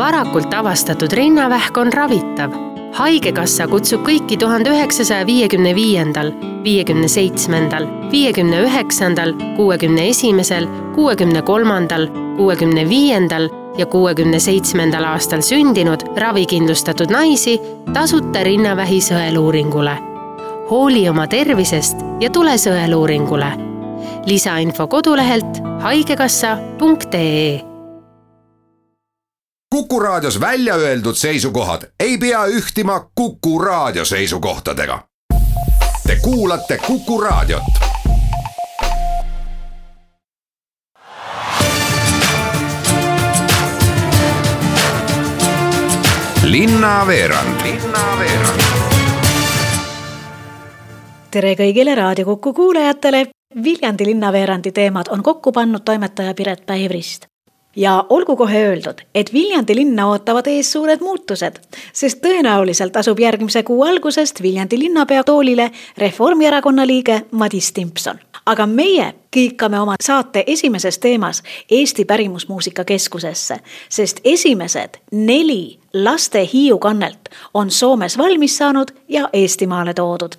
varakult avastatud rinnavähk on ravitav. haigekassa kutsub kõiki tuhande üheksasaja viiekümne viiendal, viiekümne seitsmendal, viiekümne üheksandal, kuuekümne esimesel, kuuekümne kolmandal, kuuekümne viiendal ja kuuekümne seitsmendal aastal sündinud ravikindlustatud naisi tasuta rinnavähi sõeluuringule. hooli oma tervisest ja tule sõeluuringule. lisainfo kodulehelt haigekassa.ee Kuku Raadios välja öeldud seisukohad ei pea ühtima Kuku Raadio seisukohtadega. Te kuulate Kuku Raadiot. linnaveerand tere kõigile Raadio Kuku kuulajatele. Viljandi linnaveerandi teemad on kokku pannud toimetaja Piret Päivrist ja olgu kohe öeldud, et Viljandi linna ootavad ees suured muutused, sest tõenäoliselt asub järgmise kuu algusest Viljandi linnapea toolile Reformierakonna liige Madis Timpson. aga meie kiikame oma saate esimeses teemas Eesti Pärimusmuusika Keskusesse, sest esimesed neli laste Hiiu kannelt on Soomes valmis saanud ja Eestimaale toodud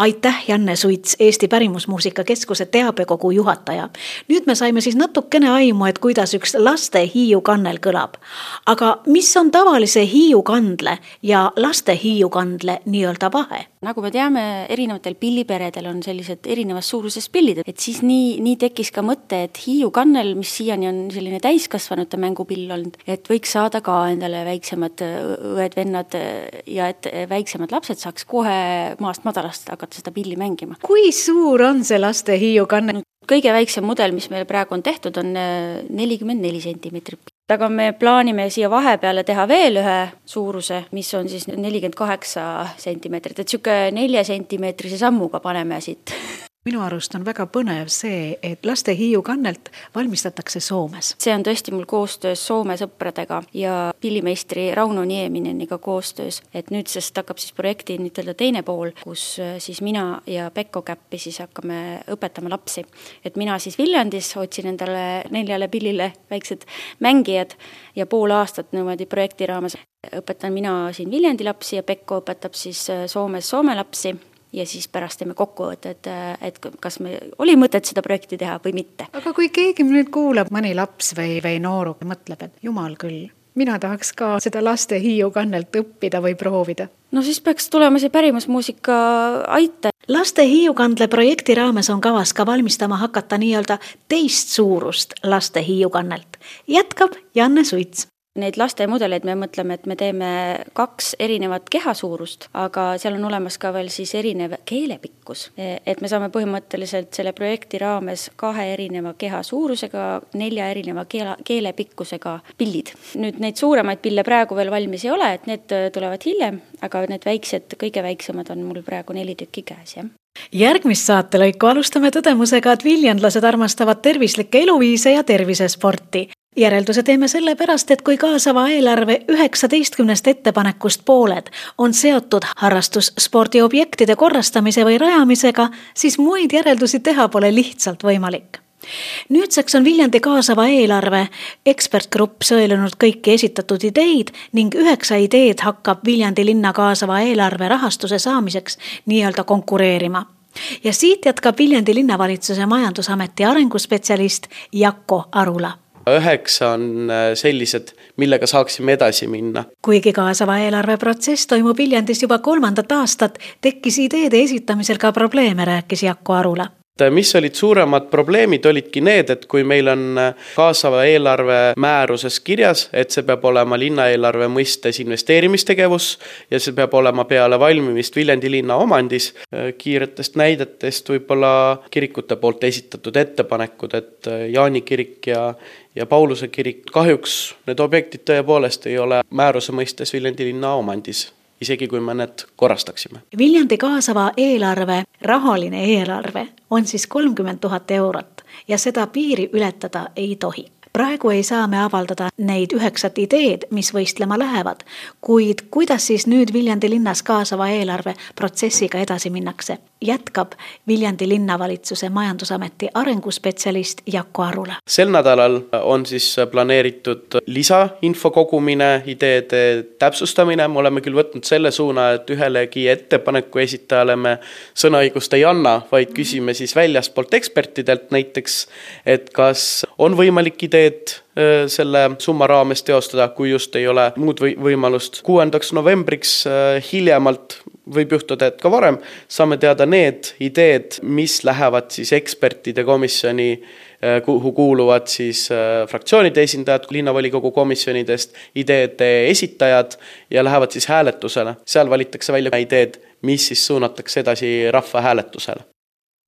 aitäh, Janne Suits, Eesti Pärimusmuusika Keskuse teabekogu juhataja. nüüd me saime siis natukene aimu, et kuidas üks laste Hiiu kannel kõlab. aga mis on tavalise Hiiu kandle ja laste Hiiu kandle nii-öelda vahe? nagu me teame, erinevatel pilliperedel on sellised erinevas suuruses pillid, et siis nii, nii tekkis ka mõte, et Hiiu kannel, mis siiani on selline täiskasvanute mängupill olnud, et võiks saada ka endale väiksemad õed-vennad ja et väiksemad lapsed saaks kohe maast madalast hakata hakata seda pilli mängima. kui suur on see laste Hiiu kanne? kõige väiksem mudel, mis meil praegu on tehtud, on äh, nelikümmend neli sentimeetrit. aga me plaanime siia vahepeale teha veel ühe suuruse, mis on siis nelikümmend kaheksa sentimeetrit, et niisugune neljasentimeetrise sammuga paneme siit minu arust on väga põnev see, et laste Hiiu kannelt valmistatakse Soomes. see on tõesti mul koostöös Soome sõpradega ja pillimeistri Rauno Niemineniga koostöös, et nüüdsest hakkab siis projekti nii-ütelda teine pool, kus äh, siis mina ja Pekko Käppi siis hakkame õpetama lapsi. et mina siis Viljandis otsin endale neljale pillile väiksed mängijad ja pool aastat niimoodi projekti raames õpetan mina siin Viljandi lapsi ja Pekko õpetab siis äh, Soomes Soome lapsi ja siis pärast teeme kokkuvõtte, et, et kas me, oli mõtet seda projekti teha või mitte. aga kui keegi nüüd kuulab, mõni laps või, või nooruk mõtleb, et jumal küll, mina tahaks ka seda laste Hiiu kannelt õppida või proovida. no siis peaks tulema see pärimusmuusika aita. laste Hiiu kandle projekti raames on kavas ka valmistama hakata nii-öelda teist suurust laste Hiiu kannelt, jätkab Janne Suits Neid lastemudeleid me mõtleme, et me teeme kaks erinevat kehasuurust, aga seal on olemas ka veel siis erinev keelepikkus. et me saame põhimõtteliselt selle projekti raames kahe erineva keha suurusega, nelja erineva keela, keelepikkusega pillid. nüüd neid suuremaid pille praegu veel valmis ei ole, et need tulevad hiljem, aga need väiksed, kõige väiksemad on mul praegu neli tükki käes, jah järgmist saatelõiku alustame tõdemusega, et viljandlased armastavad tervislikke eluviise ja tervisesporti järelduse teeme sellepärast, et kui kaasava eelarve üheksateistkümnest ettepanekust pooled on seotud harrastusspordiobjektide korrastamise või rajamisega, siis muid järeldusi teha pole lihtsalt võimalik. Nüüdseks on Viljandi kaasava eelarve ekspertgrupp sõelunud kõiki esitatud ideid ning üheksa ideed hakkab Viljandi linna kaasava eelarve rahastuse saamiseks nii-öelda konkureerima. Ja siit jätkab Viljandi linnavalitsuse majandusameti arenguspetsialist Jakko Arula üheksa on äh, sellised, millega saaksime edasi minna. kuigi kaasava eelarve protsess toimub Viljandis juba kolmandat aastat, tekkis ideede esitamisel ka probleeme, rääkis Jakko Arula mis olid suuremad probleemid, olidki need, et kui meil on äh, kaasava eelarve määruses kirjas, et see peab olema linnaeelarve mõistes investeerimistegevus ja see peab olema peale valmimist Viljandi linna omandis, äh, kiiretest näidetest võib-olla kirikute poolt esitatud ettepanekud, et Jaani kirik ja ja Pauluse kirik, kahjuks need objektid tõepoolest ei ole määruse mõistes Viljandi linna omandis isegi kui me need korrastaksime. Viljandi kaasava eelarve, rahaline eelarve on siis kolmkümmend tuhat eurot ja seda piiri ületada ei tohi praegu ei saa me avaldada neid üheksat ideed, mis võistlema lähevad, kuid kuidas siis nüüd Viljandi linnas kaasava eelarve protsessiga edasi minnakse, jätkab Viljandi linnavalitsuse majandusameti arenguspetsialist Jako Arula. sel nädalal on siis planeeritud lisainfo kogumine, ideede täpsustamine, me oleme küll võtnud selle suuna, et ühelegi ettepaneku esitajale me sõnaõigust ei anna, vaid küsime siis väljaspoolt ekspertidelt näiteks, et kas on võimalik ideed selle summa raames teostada, kui just ei ole muud või võimalust. kuuendaks novembriks äh, hiljemalt võib juhtuda, et ka varem, saame teada need ideed, mis lähevad siis ekspertide komisjoni, äh, kuhu kuuluvad siis fraktsioonide esindajad, linnavolikogu komisjonidest, ideede esitajad ja lähevad siis hääletusele. seal valitakse välja ideed, mis siis suunatakse edasi rahvahääletusele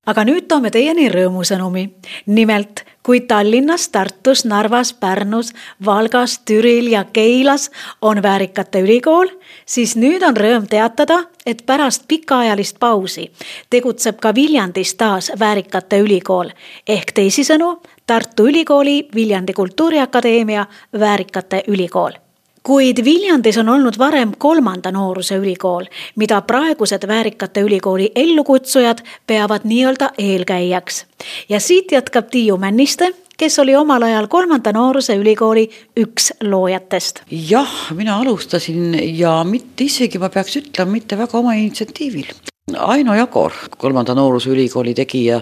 aga nüüd toome teieni rõõmusõnumi. nimelt, kui Tallinnas, Tartus, Narvas, Pärnus, Valgas, Türil ja Keilas on väärikate ülikool, siis nüüd on rõõm teatada, et pärast pikaajalist pausi tegutseb ka Viljandis taas väärikate ülikool ehk teisisõnu Tartu Ülikooli Viljandi Kultuuriakadeemia väärikate ülikool kuid Viljandis on olnud varem kolmanda nooruse ülikool, mida praegused Väärikate Ülikooli ellukutsujad peavad nii-öelda eelkäijaks. ja siit jätkab Tiiu Männiste, kes oli omal ajal kolmanda nooruse ülikooli üks loojatest. jah, mina alustasin ja mitte isegi, ma peaks ütlema, mitte väga oma initsiatiivil. Aino Jagor, kolmanda nooruse ülikooli tegija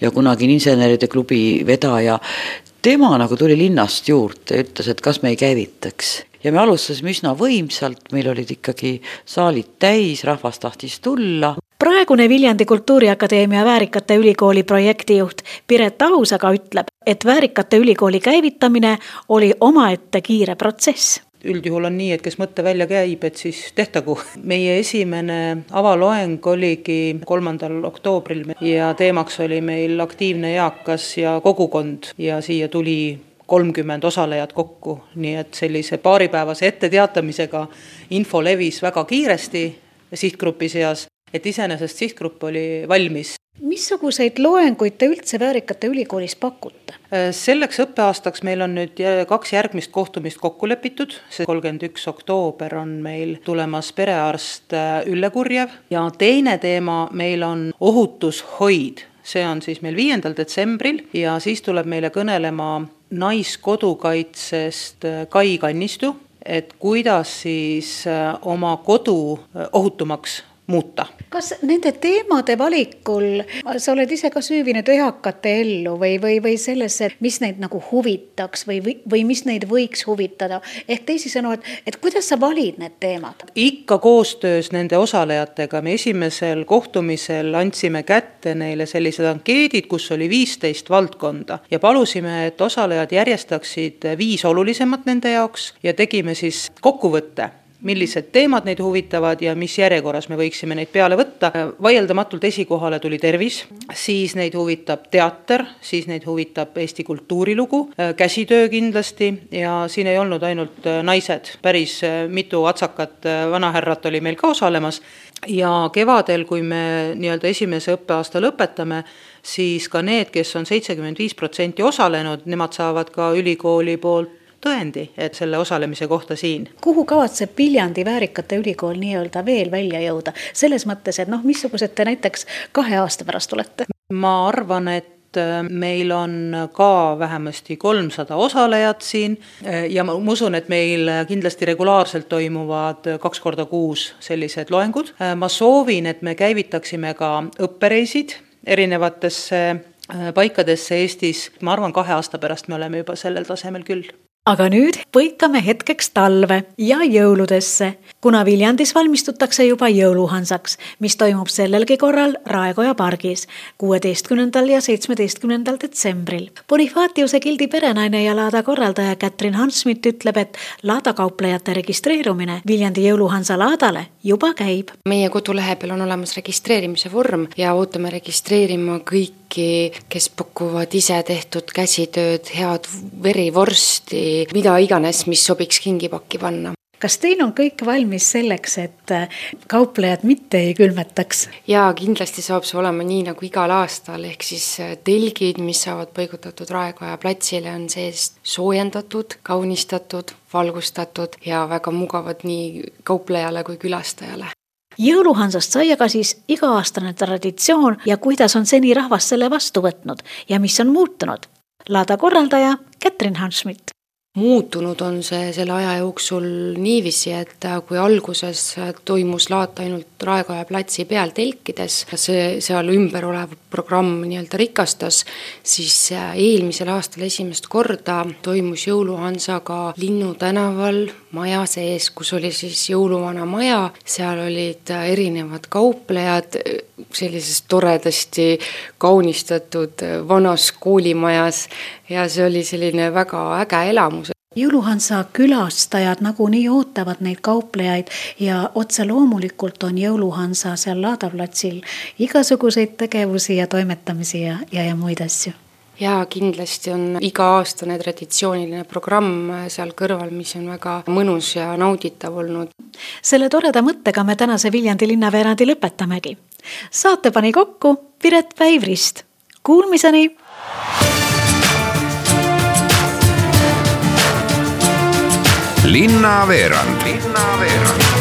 ja kunagine inseneride klubi vedaja, tema nagu tuli linnast juurde ja ütles, et kas me ei käivitaks. Ja me alustasime üsna võimsalt, meil olid ikkagi saalid täis, rahvas tahtis tulla. praegune Viljandi Kultuuriakadeemia Väärikate Ülikooli projektijuht Piret Ahus aga ütleb, et Väärikate Ülikooli käivitamine oli omaette kiire protsess üldjuhul on nii, et kes mõtte välja käib, et siis tehtagu. meie esimene avaloeng oligi kolmandal oktoobril ja teemaks oli meil aktiivne eakas ja kogukond ja siia tuli kolmkümmend osalejat kokku, nii et sellise paaripäevase etteteatamisega info levis väga kiiresti sihtgrupi seas, et iseenesest sihtgrupp oli valmis. missuguseid loenguid te üldse Väärikate Ülikoolis pakute? Selleks õppeaastaks meil on nüüd kaks järgmist kohtumist kokku lepitud, see kolmkümmend üks oktoober on meil tulemas perearst Ülle Kurjev. Ja teine teema meil on ohutushoid. See on siis meil viiendal detsembril ja siis tuleb meile kõnelema naiskodukaitsest äh, Kai Kannistu, et kuidas siis äh, oma kodu äh, ohutumaks muuta. kas nende teemade valikul sa oled ise ka süüvinud eakate ellu või, või, või sellesse, mis neid nagu huvitaks või, või, või mis neid võiks huvitada? ehk teisisõnu, et, et kuidas sa valid need teemad? ikka koostöös nende osalejatega, me esimesel kohtumisel andsime kätte neile sellised ankeedid, kus oli viisteist valdkonda ja palusime, et osalejad järjestaksid viis olulisemat nende jaoks ja tegime siis kokkuvõtte millised teemad neid huvitavad ja mis järjekorras me võiksime neid peale võtta. vaieldamatult esikohale tuli tervis, siis neid huvitab teater, siis neid huvitab Eesti kultuurilugu, käsitöö kindlasti ja siin ei olnud ainult naised, päris mitu atsakat vanahärrat oli meil ka osalemas ja kevadel, kui me nii-öelda esimese õppeaasta lõpetame, siis ka need, kes on seitsekümmend viis protsenti osalenud, nemad saavad ka ülikooli poolt tõendi, et selle osalemise kohta siin. kuhu kavatseb Viljandi Väärikate Ülikool nii-öelda veel välja jõuda, selles mõttes, et noh, missugused te näiteks kahe aasta pärast olete? ma arvan, et äh, meil on ka vähemasti kolmsada osalejat siin äh, ja ma usun, et meil kindlasti regulaarselt toimuvad kaks korda kuus sellised loengud. Äh, ma soovin, et me käivitaksime ka õppereisid erinevatesse paikadesse Eestis, ma arvan, kahe aasta pärast me oleme juba sellel tasemel küll aga nüüd põikame hetkeks talve ja jõuludesse, kuna Viljandis valmistutakse juba jõuluhansaks, mis toimub sellelgi korral Raekoja pargis kuueteistkümnendal ja seitsmeteistkümnendal detsembril. Bonifaatiuse gildi perenaine ja laada korraldaja Katrin Hansmit ütleb, et laadakauplejate registreerumine Viljandi jõuluhansa laadale juba käib. meie kodulehe peal on olemas registreerimise vorm ja ootame registreerima kõik kõiki, kes pakuvad ise tehtud käsitööd, head verivorsti, mida iganes, mis sobiks kingipakki panna. Kas teil on kõik valmis selleks, et äh, kauplejad mitte ei külmetaks? jaa, kindlasti saab see olema nii nagu igal aastal, ehk siis äh, telgid, mis saavad paigutatud Raekoja platsile, on seest soojendatud, kaunistatud, valgustatud ja väga mugavad nii kauplejale kui külastajale jõuluhansast sai aga siis iga-aastane traditsioon ja kuidas on seni rahvas selle vastu võtnud ja mis on muutunud? laada korraldaja Kätrin Hanschmidt muutunud on see selle aja jooksul niiviisi, et kui alguses toimus laat ainult Raekoja platsi peal telkides, see seal ümber olev programm nii-öelda rikastas, siis eelmisel aastal esimest korda toimus jõuluhansa ka Linnu tänaval maja sees, kus oli siis jõuluvana maja, seal olid erinevad kauplejad sellises toredasti kaunistatud vanas koolimajas ja see oli selline väga äge elamus jõuluhansa külastajad nagunii ootavad neid kauplejaid ja otse loomulikult on jõuluhansa seal Laada platsil igasuguseid tegevusi ja toimetamisi ja, ja, ja muid asju jaa, kindlasti on iga-aastane traditsiooniline programm seal kõrval, mis on väga mõnus ja nauditav olnud. selle toreda mõttega me tänase Viljandi linnaveerandi lõpetamegi. Saate pani kokku Piret Päivrist. Kuulmiseni linnaveerand. linnaveerand